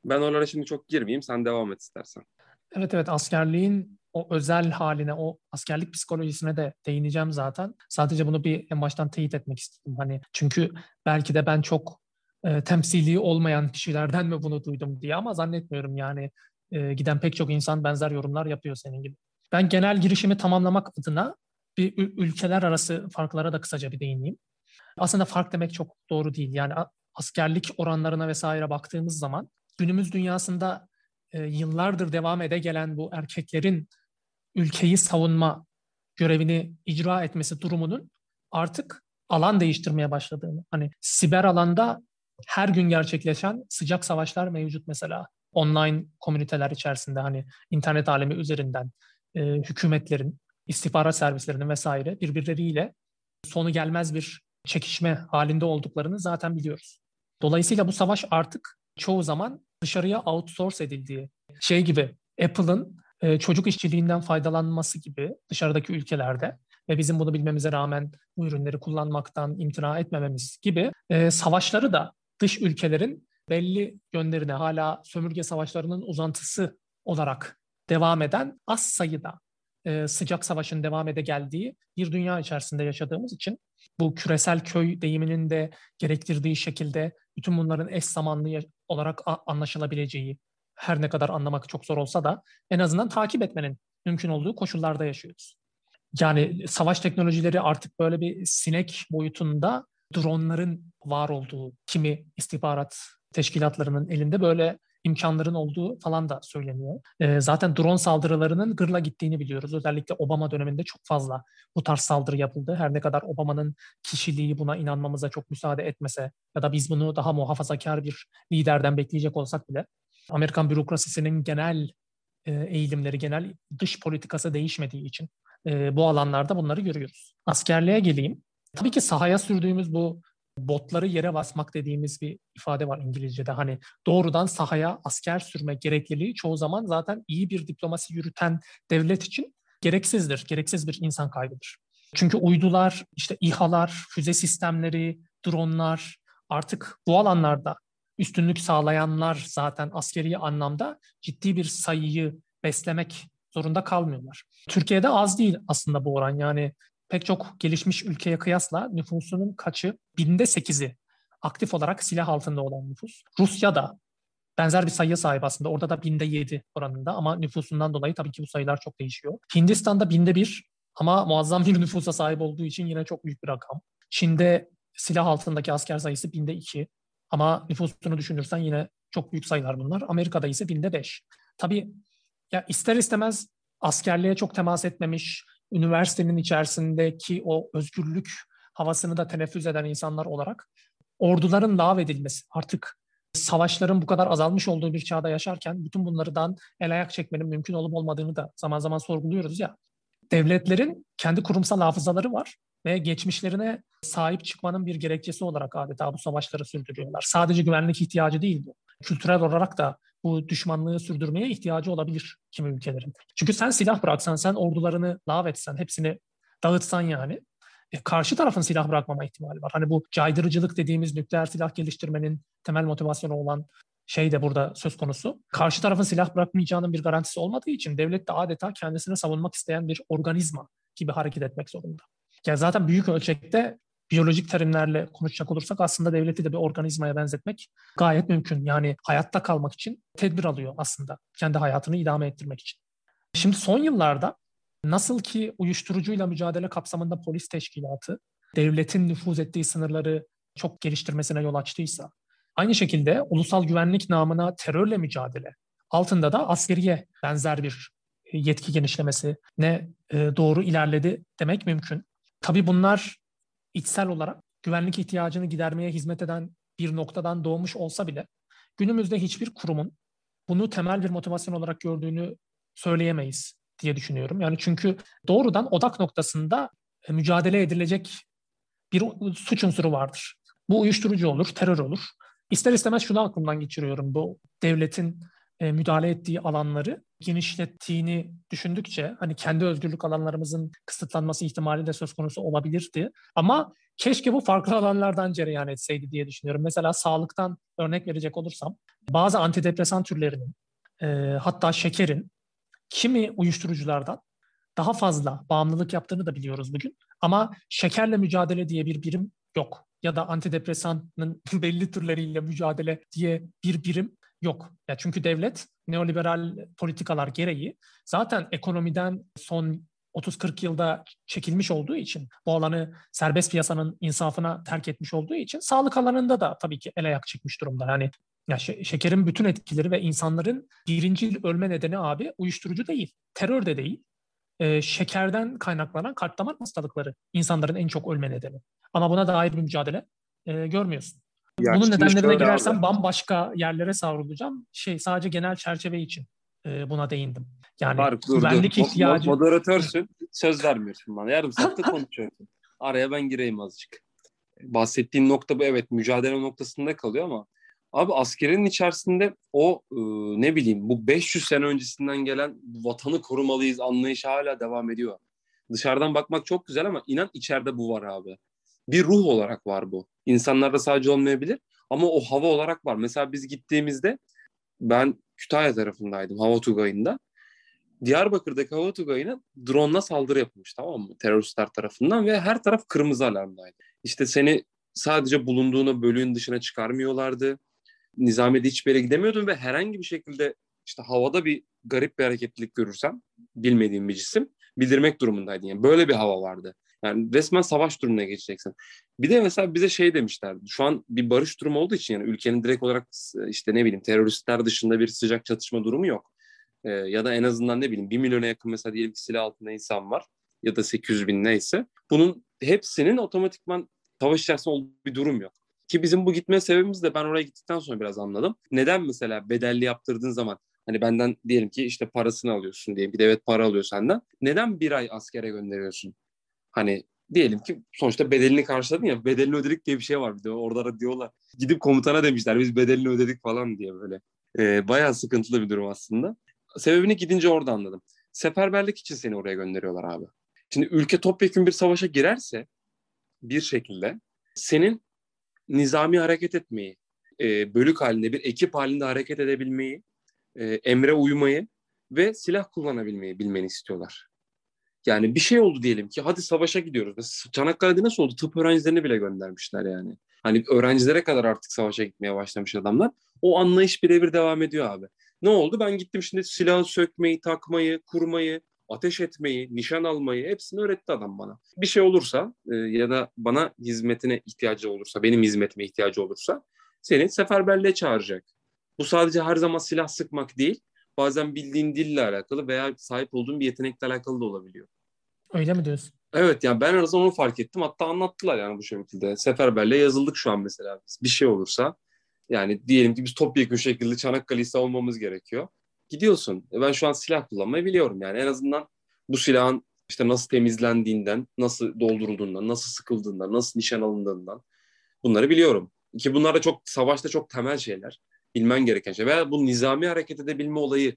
Ben oralara şimdi çok girmeyeyim. Sen devam et istersen. Evet evet askerliğin o özel haline, o askerlik psikolojisine de değineceğim zaten. Sadece bunu bir en baştan teyit etmek istedim. Hani çünkü belki de ben çok e, temsili olmayan kişilerden mi bunu duydum diye ama zannetmiyorum yani e, giden pek çok insan benzer yorumlar yapıyor senin gibi. Ben genel girişimi tamamlamak adına bir ülkeler arası farklara da kısaca bir değineyim. Aslında fark demek çok doğru değil. Yani askerlik oranlarına vesaire baktığımız zaman günümüz dünyasında e, yıllardır devam ede gelen bu erkeklerin ülkeyi savunma görevini icra etmesi durumunun artık alan değiştirmeye başladığını. Hani siber alanda her gün gerçekleşen sıcak savaşlar mevcut mesela. Online komüniteler içerisinde hani internet alemi üzerinden e, hükümetlerin, istihbarat servislerinin vesaire birbirleriyle sonu gelmez bir çekişme halinde olduklarını zaten biliyoruz. Dolayısıyla bu savaş artık çoğu zaman dışarıya outsource edildiği şey gibi Apple'ın e, çocuk işçiliğinden faydalanması gibi dışarıdaki ülkelerde ve bizim bunu bilmemize rağmen bu ürünleri kullanmaktan imtina etmememiz gibi e, savaşları da dış ülkelerin belli yönlerine hala sömürge savaşlarının uzantısı olarak devam eden az sayıda e, sıcak savaşın devam ede geldiği bir dünya içerisinde yaşadığımız için bu küresel köy deyiminin de gerektirdiği şekilde bütün bunların eş zamanlı olarak anlaşılabileceği her ne kadar anlamak çok zor olsa da en azından takip etmenin mümkün olduğu koşullarda yaşıyoruz. Yani savaş teknolojileri artık böyle bir sinek boyutunda dronların var olduğu, kimi istihbarat teşkilatlarının elinde böyle imkanların olduğu falan da söyleniyor. E, zaten drone saldırılarının gırla gittiğini biliyoruz. Özellikle Obama döneminde çok fazla bu tarz saldırı yapıldı. Her ne kadar Obama'nın kişiliği buna inanmamıza çok müsaade etmese ya da biz bunu daha muhafazakar bir liderden bekleyecek olsak bile Amerikan bürokrasisinin genel e, eğilimleri, genel dış politikası değişmediği için e, bu alanlarda bunları görüyoruz. Askerliğe geleyim. Tabii ki sahaya sürdüğümüz bu botları yere basmak dediğimiz bir ifade var İngilizce'de. Hani doğrudan sahaya asker sürme gerekliliği çoğu zaman zaten iyi bir diplomasi yürüten devlet için gereksizdir. Gereksiz bir insan kaybıdır. Çünkü uydular, işte İHA'lar, füze sistemleri, dronlar artık bu alanlarda üstünlük sağlayanlar zaten askeri anlamda ciddi bir sayıyı beslemek zorunda kalmıyorlar. Türkiye'de az değil aslında bu oran. Yani pek çok gelişmiş ülkeye kıyasla nüfusunun kaçı? Binde sekizi aktif olarak silah altında olan nüfus. Rusya da benzer bir sayıya sahip aslında. Orada da binde yedi oranında ama nüfusundan dolayı tabii ki bu sayılar çok değişiyor. Hindistan'da binde bir ama muazzam bir nüfusa sahip olduğu için yine çok büyük bir rakam. Çin'de silah altındaki asker sayısı binde iki ama nüfusunu düşünürsen yine çok büyük sayılar bunlar. Amerika'da ise binde beş. Tabii ya ister istemez askerliğe çok temas etmemiş, üniversitenin içerisindeki o özgürlük havasını da teneffüs eden insanlar olarak orduların lağvedilmesi, artık savaşların bu kadar azalmış olduğu bir çağda yaşarken bütün bunlardan el ayak çekmenin mümkün olup olmadığını da zaman zaman sorguluyoruz ya. Devletlerin kendi kurumsal hafızaları var ve geçmişlerine sahip çıkmanın bir gerekçesi olarak adeta bu savaşları sürdürüyorlar. Sadece güvenlik ihtiyacı değil bu. Kültürel olarak da bu düşmanlığı sürdürmeye ihtiyacı olabilir kimi ülkelerin. Çünkü sen silah bıraksan, sen ordularını lağvetsen, hepsini dağıtsan yani e, karşı tarafın silah bırakmama ihtimali var. Hani bu caydırıcılık dediğimiz nükleer silah geliştirmenin temel motivasyonu olan şey de burada söz konusu. Karşı tarafın silah bırakmayacağının bir garantisi olmadığı için devlet de adeta kendisini savunmak isteyen bir organizma gibi hareket etmek zorunda. Yani zaten büyük ölçekte biyolojik terimlerle konuşacak olursak aslında devleti de bir organizmaya benzetmek gayet mümkün. Yani hayatta kalmak için tedbir alıyor aslında kendi hayatını idame ettirmek için. Şimdi son yıllarda nasıl ki uyuşturucuyla mücadele kapsamında polis teşkilatı devletin nüfuz ettiği sınırları çok geliştirmesine yol açtıysa, aynı şekilde ulusal güvenlik namına terörle mücadele altında da askeriye benzer bir yetki genişlemesi ne e, doğru ilerledi demek mümkün. Tabii bunlar içsel olarak güvenlik ihtiyacını gidermeye hizmet eden bir noktadan doğmuş olsa bile günümüzde hiçbir kurumun bunu temel bir motivasyon olarak gördüğünü söyleyemeyiz diye düşünüyorum. Yani çünkü doğrudan odak noktasında e, mücadele edilecek bir suç unsuru vardır. Bu uyuşturucu olur, terör olur. İster istemez şunu aklımdan geçiriyorum. Bu devletin e, müdahale ettiği alanları genişlettiğini düşündükçe hani kendi özgürlük alanlarımızın kısıtlanması ihtimali de söz konusu olabilirdi. Ama keşke bu farklı alanlardan cereyan etseydi diye düşünüyorum. Mesela sağlıktan örnek verecek olursam bazı antidepresan türlerinin e, hatta şekerin kimi uyuşturuculardan daha fazla bağımlılık yaptığını da biliyoruz bugün. Ama şekerle mücadele diye bir birim yok. Ya da antidepresanın belli türleriyle mücadele diye bir birim yok. Ya çünkü devlet neoliberal politikalar gereği zaten ekonomiden son 30-40 yılda çekilmiş olduğu için bu alanı serbest piyasanın insafına terk etmiş olduğu için sağlık alanında da tabii ki el ayak çekmiş durumda. Yani ya şekerin bütün etkileri ve insanların birinci ölme nedeni abi uyuşturucu değil, terör de değil. E, şekerden kaynaklanan kalp damar hastalıkları insanların en çok ölme nedeni. Ama buna dair bir mücadele e, görmüyorsun. Ya Bunun nedenlerine girersem abi. bambaşka yerlere savrulacağım. Şey sadece genel çerçeve için e, buna değindim. Yani Fark, güvenlik dur. ihtiyacı... Moderatörsün, söz vermiyorsun bana. Yarım saatte konuşuyorsun. Araya ben gireyim azıcık. Bahsettiğin nokta bu evet mücadele noktasında kalıyor ama Abi askerin içerisinde o e, ne bileyim bu 500 sene öncesinden gelen vatanı korumalıyız anlayışı hala devam ediyor. Dışarıdan bakmak çok güzel ama inan içeride bu var abi. Bir ruh olarak var bu. İnsanlarda sadece olmayabilir ama o hava olarak var. Mesela biz gittiğimizde ben Kütahya tarafındaydım hava tugayında. Diyarbakır'daki hava tugayına drone'la saldırı yapılmış tamam mı? Teröristler tarafından ve her taraf kırmızı alarmdaydı. İşte seni sadece bulunduğunu bölüğün dışına çıkarmıyorlardı Nizamiye'de hiçbir yere gidemiyordum ve herhangi bir şekilde işte havada bir garip bir hareketlilik görürsem bilmediğim bir cisim bildirmek durumundaydı. Yani böyle bir hava vardı. Yani resmen savaş durumuna geçeceksin. Bir de mesela bize şey demişlerdi. Şu an bir barış durumu olduğu için yani ülkenin direkt olarak işte ne bileyim teröristler dışında bir sıcak çatışma durumu yok. Ee, ya da en azından ne bileyim bir milyona yakın mesela diyelim ki silah altında insan var ya da 800 bin neyse. Bunun hepsinin otomatikman savaş içerisinde olduğu bir durum yok. Ki bizim bu gitme sebebimiz de ben oraya gittikten sonra biraz anladım. Neden mesela bedelli yaptırdığın zaman hani benden diyelim ki işte parasını alıyorsun diye bir devlet para alıyor senden. Neden bir ay askere gönderiyorsun? Hani diyelim ki sonuçta bedelini karşıladın ya bedelini ödedik diye bir şey var bir de orada da diyorlar. Gidip komutana demişler biz bedelini ödedik falan diye böyle. Ee, bayağı sıkıntılı bir durum aslında. Sebebini gidince orada anladım. seferberlik için seni oraya gönderiyorlar abi. Şimdi ülke topyekun bir savaşa girerse bir şekilde senin nizami hareket etmeyi, e, bölük halinde bir ekip halinde hareket edebilmeyi, e, emre uymayı ve silah kullanabilmeyi bilmeni istiyorlar. Yani bir şey oldu diyelim ki hadi savaşa gidiyoruz. Mesela Çanakkale'de nasıl oldu? Tıp öğrencilerini bile göndermişler yani. Hani öğrencilere kadar artık savaşa gitmeye başlamış adamlar. O anlayış birebir devam ediyor abi. Ne oldu? Ben gittim şimdi silahı sökmeyi, takmayı, kurmayı, ateş etmeyi, nişan almayı hepsini öğretti adam bana. Bir şey olursa e, ya da bana hizmetine ihtiyacı olursa, benim hizmetime ihtiyacı olursa seni seferberliğe çağıracak. Bu sadece her zaman silah sıkmak değil, bazen bildiğin dille alakalı veya sahip olduğun bir yetenekle alakalı da olabiliyor. Öyle mi diyorsun? Evet yani ben en azından onu fark ettim. Hatta anlattılar yani bu şekilde. Seferberliğe yazıldık şu an mesela. Bir şey olursa yani diyelim ki biz topyekun şekilde Çanakkale'yi savunmamız gerekiyor. Gidiyorsun. E ben şu an silah kullanmayı biliyorum yani. En azından bu silahın işte nasıl temizlendiğinden, nasıl doldurulduğundan, nasıl sıkıldığından, nasıl nişan alındığından bunları biliyorum. Ki bunlar da çok savaşta çok temel şeyler. Bilmen gereken şey. Veya bu nizami hareket edebilme olayı.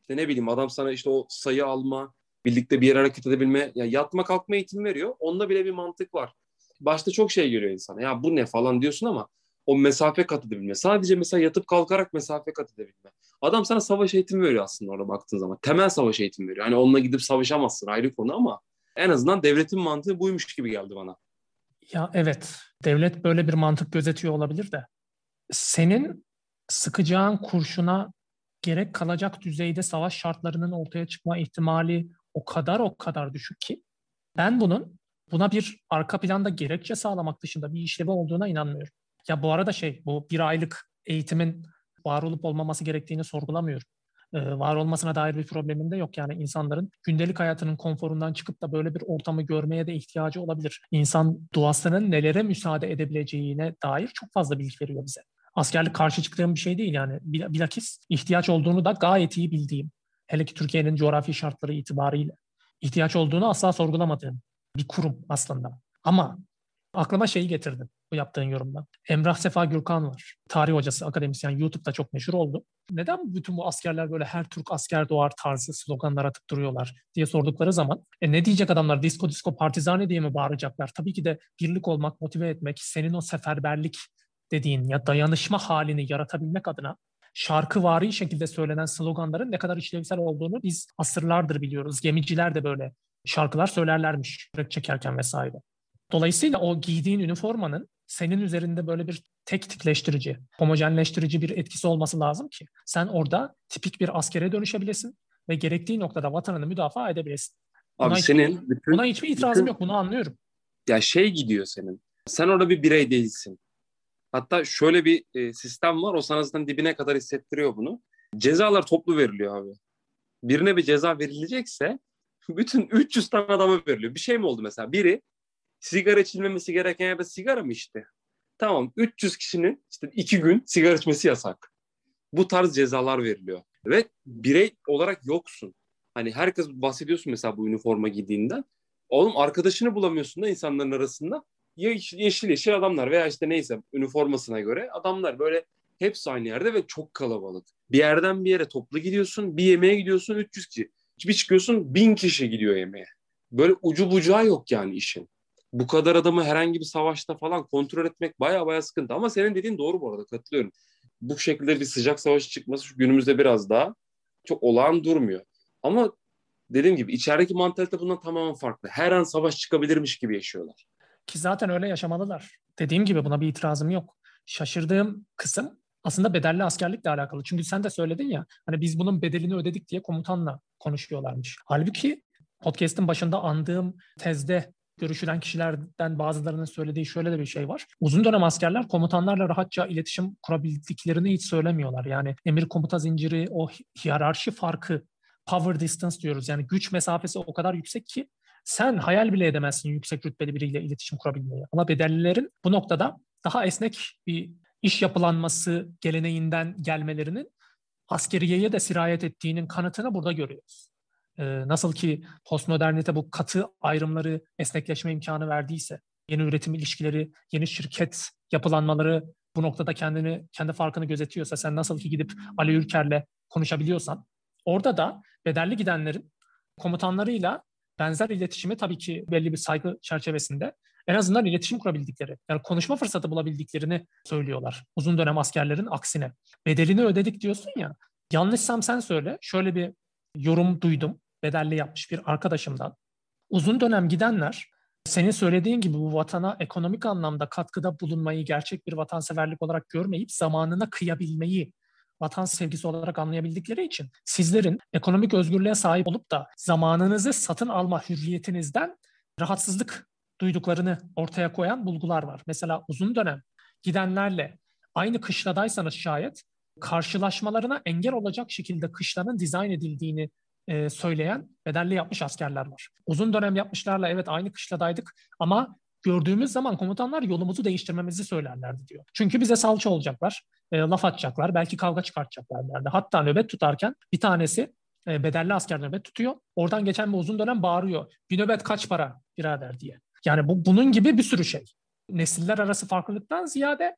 İşte ne bileyim adam sana işte o sayı alma, birlikte bir yere hareket edebilme, ya yatma kalkma eğitim veriyor. Onda bile bir mantık var. Başta çok şey geliyor insana. Ya bu ne falan diyorsun ama o mesafe kat edebilme. Sadece mesela yatıp kalkarak mesafe kat edebilme. Adam sana savaş eğitimi veriyor aslında orada baktığın zaman. Temel savaş eğitimi veriyor. Hani onunla gidip savaşamazsın ayrı konu ama en azından devletin mantığı buymuş gibi geldi bana. Ya evet, devlet böyle bir mantık gözetiyor olabilir de. Senin sıkacağın kurşuna gerek kalacak düzeyde savaş şartlarının ortaya çıkma ihtimali o kadar o kadar düşük ki ben bunun buna bir arka planda gerekçe sağlamak dışında bir işlevi olduğuna inanmıyorum. Ya bu arada şey bu bir aylık eğitimin var olup olmaması gerektiğini sorgulamıyorum. Ee, var olmasına dair bir problemim de yok. Yani insanların gündelik hayatının konforundan çıkıp da böyle bir ortamı görmeye de ihtiyacı olabilir. İnsan duasının nelere müsaade edebileceğine dair çok fazla bilgi veriyor bize. Askerlik karşı çıktığım bir şey değil yani. Bilakis ihtiyaç olduğunu da gayet iyi bildiğim. Hele ki Türkiye'nin coğrafi şartları itibariyle ihtiyaç olduğunu asla sorgulamadığım bir kurum aslında. Ama aklıma şeyi getirdim bu yaptığın yorumda. Emrah Sefa Gürkan var. Tarih hocası, akademisyen. YouTube'da çok meşhur oldu. Neden bütün bu askerler böyle her Türk asker doğar tarzı sloganlar atıp duruyorlar diye sordukları zaman e ne diyecek adamlar? Disko disko partizane diye mi bağıracaklar? Tabii ki de birlik olmak, motive etmek, senin o seferberlik dediğin ya dayanışma halini yaratabilmek adına şarkıvari şekilde söylenen sloganların ne kadar işlevsel olduğunu biz asırlardır biliyoruz. Gemiciler de böyle şarkılar söylerlermiş yürek çekerken vesaire. Dolayısıyla o giydiğin üniformanın senin üzerinde böyle bir tek tipleştirici, homojenleştirici bir etkisi olması lazım ki sen orada tipik bir askere dönüşebilesin ve gerektiği noktada vatanını müdafaa edebilesin. Buna Abi senin bütün, buna hiçbir itirazım bütün, yok. Bunu anlıyorum. Ya şey gidiyor senin. Sen orada bir birey değilsin. Hatta şöyle bir e, sistem var. O sana zaten dibine kadar hissettiriyor bunu. Cezalar toplu veriliyor abi. Birine bir ceza verilecekse bütün 300 tane adama veriliyor. Bir şey mi oldu mesela? Biri sigara içilmemesi gereken yerde sigara mı içti? Tamam 300 kişinin işte iki gün sigara içmesi yasak. Bu tarz cezalar veriliyor. Ve birey olarak yoksun. Hani herkes bahsediyorsun mesela bu üniforma giydiğinden. Oğlum arkadaşını bulamıyorsun da insanların arasında yeşil yeşil adamlar veya işte neyse üniformasına göre adamlar böyle hepsi aynı yerde ve çok kalabalık. Bir yerden bir yere toplu gidiyorsun, bir yemeğe gidiyorsun 300 kişi. Bir çıkıyorsun 1000 kişi gidiyor yemeğe. Böyle ucu bucağı yok yani işin. Bu kadar adamı herhangi bir savaşta falan kontrol etmek baya baya sıkıntı. Ama senin dediğin doğru bu arada katılıyorum. Bu şekilde bir sıcak savaş çıkması şu günümüzde biraz daha çok olağan durmuyor. Ama dediğim gibi içerideki mantalite bundan tamamen farklı. Her an savaş çıkabilirmiş gibi yaşıyorlar. Ki zaten öyle yaşamalılar. Dediğim gibi buna bir itirazım yok. Şaşırdığım kısım aslında bedelli askerlikle alakalı. Çünkü sen de söyledin ya hani biz bunun bedelini ödedik diye komutanla konuşuyorlarmış. Halbuki podcast'ın başında andığım tezde görüşülen kişilerden bazılarının söylediği şöyle de bir şey var. Uzun dönem askerler komutanlarla rahatça iletişim kurabildiklerini hiç söylemiyorlar. Yani emir komuta zinciri, o hiyerarşi farkı, power distance diyoruz. Yani güç mesafesi o kadar yüksek ki sen hayal bile edemezsin yüksek rütbeli biriyle iletişim kurabilmeyi. Ama bedellilerin bu noktada daha esnek bir iş yapılanması geleneğinden gelmelerinin askeriyeye de sirayet ettiğinin kanıtını burada görüyoruz. Ee, nasıl ki postmodernite bu katı ayrımları esnekleşme imkanı verdiyse, yeni üretim ilişkileri, yeni şirket yapılanmaları bu noktada kendini kendi farkını gözetiyorsa, sen nasıl ki gidip Ali Ülker'le konuşabiliyorsan, orada da bedelli gidenlerin komutanlarıyla benzer iletişimi tabii ki belli bir saygı çerçevesinde en azından iletişim kurabildikleri, yani konuşma fırsatı bulabildiklerini söylüyorlar. Uzun dönem askerlerin aksine. Bedelini ödedik diyorsun ya. Yanlışsam sen söyle. Şöyle bir yorum duydum. Bedelli yapmış bir arkadaşımdan. Uzun dönem gidenler senin söylediğin gibi bu vatana ekonomik anlamda katkıda bulunmayı gerçek bir vatanseverlik olarak görmeyip zamanına kıyabilmeyi vatan sevgisi olarak anlayabildikleri için sizlerin ekonomik özgürlüğe sahip olup da zamanınızı satın alma hürriyetinizden rahatsızlık duyduklarını ortaya koyan bulgular var. Mesela uzun dönem gidenlerle aynı kışladaysanız şayet karşılaşmalarına engel olacak şekilde kışlanın dizayn edildiğini e, söyleyen bedelli yapmış askerler var. Uzun dönem yapmışlarla evet aynı kışladaydık ama gördüğümüz zaman komutanlar yolumuzu değiştirmemizi söylerlerdi diyor. Çünkü bize salça olacaklar, e, laf atacaklar, belki kavga çıkartacaklar derdi. Hatta nöbet tutarken bir tanesi e, bedelli asker nöbet tutuyor. Oradan geçen bir uzun dönem bağırıyor. Bir nöbet kaç para birader diye. Yani bu bunun gibi bir sürü şey. Nesiller arası farklılıktan ziyade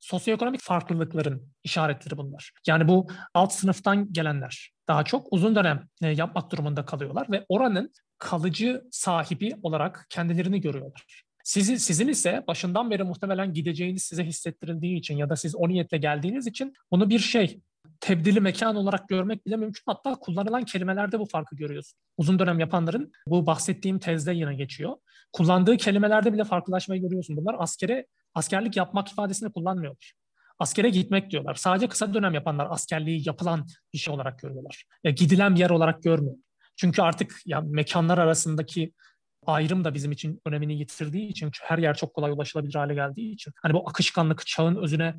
sosyoekonomik farklılıkların işaretleri bunlar. Yani bu alt sınıftan gelenler daha çok uzun dönem e, yapmak durumunda kalıyorlar ve oranın kalıcı sahibi olarak kendilerini görüyorlar. Sizi, sizin ise başından beri muhtemelen gideceğiniz size hissettirildiği için ya da siz o niyetle geldiğiniz için bunu bir şey tebdili mekan olarak görmek bile mümkün. Hatta kullanılan kelimelerde bu farkı görüyorsun. Uzun dönem yapanların bu bahsettiğim tezde yine geçiyor. Kullandığı kelimelerde bile farklılaşmayı görüyorsun. Bunlar askere askerlik yapmak ifadesini kullanmıyorlar. Askere gitmek diyorlar. Sadece kısa dönem yapanlar askerliği yapılan bir şey olarak görüyorlar. Ya, gidilen bir yer olarak görmüyor. Çünkü artık ya mekanlar arasındaki ayrım da bizim için önemini yitirdiği için her yer çok kolay ulaşılabilir hale geldiği için hani bu akışkanlık çağın özüne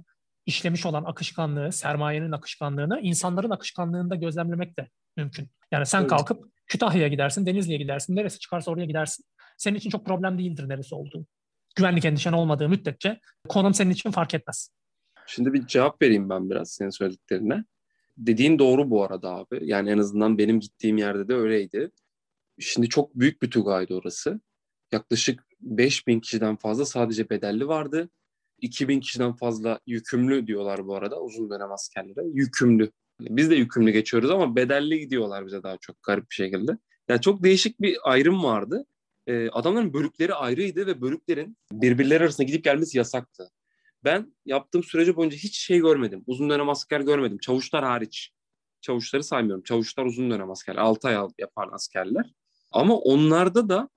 işlemiş olan akışkanlığı, sermayenin akışkanlığını insanların akışkanlığında gözlemlemek de mümkün. Yani sen evet. kalkıp Kütahya'ya gidersin, Denizli'ye gidersin, neresi çıkarsa oraya gidersin. Senin için çok problem değildir neresi olduğu. Güvenlik endişen olmadığı müddetçe konum senin için fark etmez. Şimdi bir cevap vereyim ben biraz senin söylediklerine. Dediğin doğru bu arada abi. Yani en azından benim gittiğim yerde de öyleydi. Şimdi çok büyük bir Tugay'dı orası. Yaklaşık 5000 kişiden fazla sadece bedelli vardı. 2000 kişiden fazla yükümlü diyorlar bu arada uzun dönem askerlere. Yükümlü. Biz de yükümlü geçiyoruz ama bedelli gidiyorlar bize daha çok garip bir şekilde. Yani çok değişik bir ayrım vardı. Ee, adamların bölükleri ayrıydı ve bölüklerin birbirleri arasında gidip gelmesi yasaktı. Ben yaptığım süreci boyunca hiç şey görmedim. Uzun dönem asker görmedim. Çavuşlar hariç. Çavuşları saymıyorum. Çavuşlar uzun dönem asker. 6 ay yapan askerler. Ama onlarda da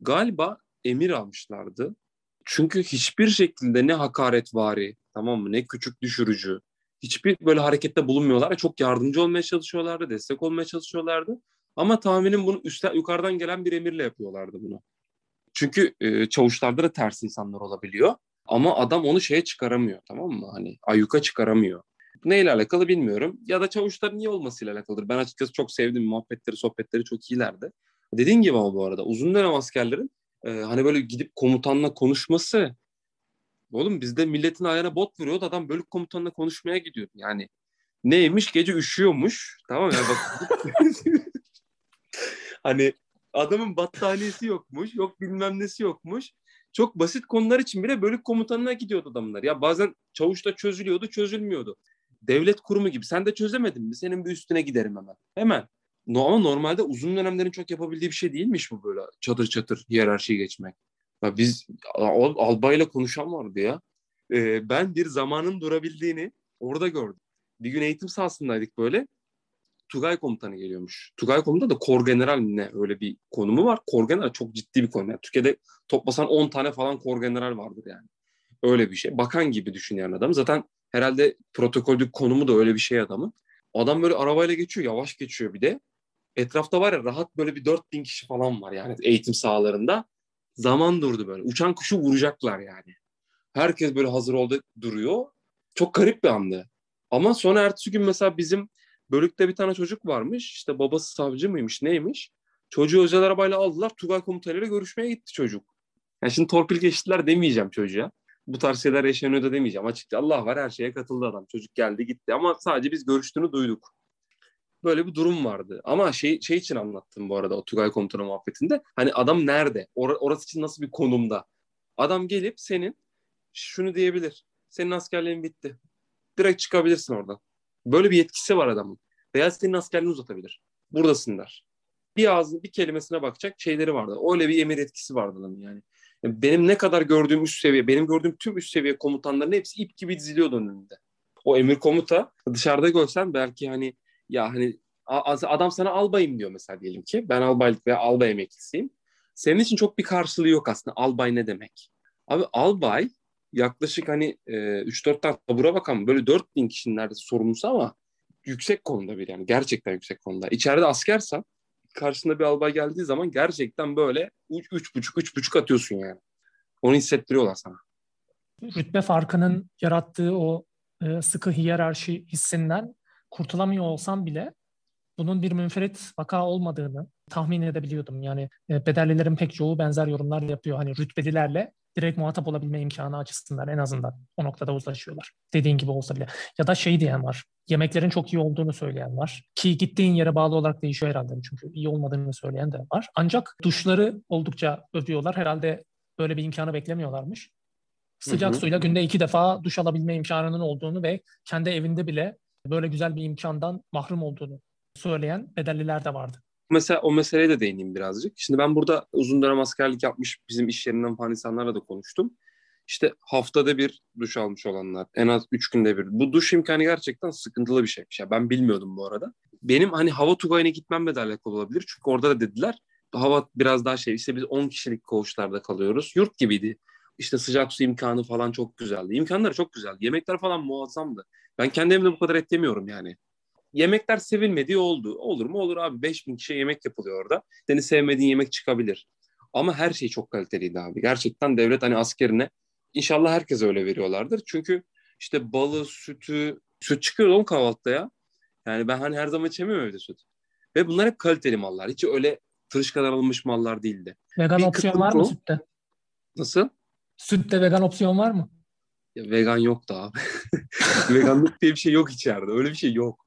galiba emir almışlardı. Çünkü hiçbir şekilde ne hakaretvari, tamam mı, ne küçük düşürücü, hiçbir böyle harekette bulunmuyorlar. Çok yardımcı olmaya çalışıyorlardı, destek olmaya çalışıyorlardı. Ama tahminim bunu üstten, yukarıdan gelen bir emirle yapıyorlardı bunu. Çünkü e, çavuşlarda da ters insanlar olabiliyor. Ama adam onu şeye çıkaramıyor tamam mı? Hani ayyuka çıkaramıyor. Neyle alakalı bilmiyorum. Ya da çavuşların niye olmasıyla alakalıdır. Ben açıkçası çok sevdim. Muhabbetleri, sohbetleri çok iyilerdi. Dediğin gibi ama bu arada uzun dönem askerlerin e, hani böyle gidip komutanla konuşması oğlum bizde milletin ayağına bot vuruyordu adam bölük komutanla konuşmaya gidiyordu yani neymiş? Gece üşüyormuş. Tamam yani bak. Hani adamın battaniyesi yokmuş yok bilmem nesi yokmuş. Çok basit konular için bile bölük komutanına gidiyordu adamlar. Ya bazen çavuşta çözülüyordu çözülmüyordu. Devlet kurumu gibi. Sen de çözemedin mi? Senin bir üstüne giderim hemen. Hemen No, ama normalde uzun dönemlerin çok yapabildiği bir şey değilmiş bu böyle çatır çatır hiyerarşiyi geçmek. Ya biz albayla konuşan vardı ya. Ee, ben bir zamanın durabildiğini orada gördüm. Bir gün eğitim sahasındaydık böyle. Tugay komutanı geliyormuş. Tugay komutanı da kor general ne öyle bir konumu var. Kor general çok ciddi bir konu. Yani Türkiye'de toplasan 10 tane falan kor general vardır yani. Öyle bir şey. Bakan gibi düşünen adam. Zaten herhalde protokoldük konumu da öyle bir şey adamın. Adam böyle arabayla geçiyor, yavaş geçiyor bir de etrafta var ya rahat böyle bir 4000 kişi falan var yani eğitim sahalarında. Zaman durdu böyle. Uçan kuşu vuracaklar yani. Herkes böyle hazır oldu duruyor. Çok garip bir andı. Ama sonra ertesi gün mesela bizim bölükte bir tane çocuk varmış. İşte babası savcı mıymış neymiş. Çocuğu özel arabayla aldılar. Tugay komutanıyla görüşmeye gitti çocuk. Yani şimdi torpil geçtiler demeyeceğim çocuğa. Bu tarz şeyler yaşanıyor da demeyeceğim. Açıkça Allah var her şeye katıldı adam. Çocuk geldi gitti ama sadece biz görüştüğünü duyduk. Böyle bir durum vardı. Ama şey, şey için anlattım bu arada o Tugay komutanı muhabbetinde. Hani adam nerede? Or- orası için nasıl bir konumda? Adam gelip senin şunu diyebilir. Senin askerliğin bitti. Direkt çıkabilirsin oradan. Böyle bir yetkisi var adamın. Veya senin askerliğini uzatabilir. Buradasın der. bir ağzı bir kelimesine bakacak şeyleri vardı. Öyle bir emir etkisi vardı adamın yani. yani. Benim ne kadar gördüğüm üst seviye, benim gördüğüm tüm üst seviye komutanların hepsi ip gibi diziliyordu önünde. O emir komuta dışarıda görsen belki hani ya hani adam sana albayım diyor mesela diyelim ki. Ben albaylık veya albay emeklisiyim. Senin için çok bir karşılığı yok aslında. Albay ne demek? Abi albay yaklaşık hani e, 3-4 tane tabura bakan böyle 4000 kişinin neredeyse sorumlusu ama yüksek konuda bir yani gerçekten yüksek konuda. İçeride askersen karşısında bir albay geldiği zaman gerçekten böyle üç, üç buçuk üç buçuk atıyorsun yani. Onu hissettiriyorlar sana. Rütbe farkının yarattığı o e, sıkı hiyerarşi hissinden kurtulamıyor olsam bile bunun bir münferit vaka olmadığını tahmin edebiliyordum. Yani e, bedellilerin pek çoğu benzer yorumlar yapıyor. Hani rütbelilerle direkt muhatap olabilme imkanı açısından en azından o noktada uzlaşıyorlar. Dediğin gibi olsa bile. Ya da şey diyen var. Yemeklerin çok iyi olduğunu söyleyen var. Ki gittiğin yere bağlı olarak değişiyor herhalde. Çünkü iyi olmadığını söyleyen de var. Ancak duşları oldukça övüyorlar. Herhalde böyle bir imkanı beklemiyorlarmış. Sıcak hı hı. suyla günde iki defa duş alabilme imkanının olduğunu ve kendi evinde bile böyle güzel bir imkandan mahrum olduğunu söyleyen bedelliler de vardı. Mesela o meseleye de değineyim birazcık. Şimdi ben burada uzun dönem askerlik yapmış bizim iş yerinden falan insanlarla da konuştum. İşte haftada bir duş almış olanlar, en az üç günde bir. Bu duş imkanı gerçekten sıkıntılı bir şey. Ya ben bilmiyordum bu arada. Benim hani hava tugayına gitmemle de alakalı olabilir. Çünkü orada da dediler hava biraz daha şey. İşte biz 10 kişilik koğuşlarda kalıyoruz. Yurt gibiydi. İşte sıcak su imkanı falan çok güzeldi. İmkanları çok güzeldi. Yemekler falan muazzamdı. Ben kendi evimde bu kadar et yemiyorum yani yemekler sevilmediği oldu. Olur mu? Olur abi. 5000 kişiye yemek yapılıyor orada. Seni sevmediğin yemek çıkabilir. Ama her şey çok kaliteliydi abi. Gerçekten devlet hani askerine inşallah herkese öyle veriyorlardır. Çünkü işte balı, sütü, süt çıkıyor oğlum kahvaltıda ya. Yani ben hani her zaman içemiyorum evde süt. Ve bunlar hep kaliteli mallar. Hiç öyle kadar alınmış mallar değildi. Vegan bir opsiyon var mı sütte? Nasıl? Sütte vegan opsiyon var mı? Ya vegan yok da abi. Veganlık diye bir şey yok içeride. Öyle bir şey yok.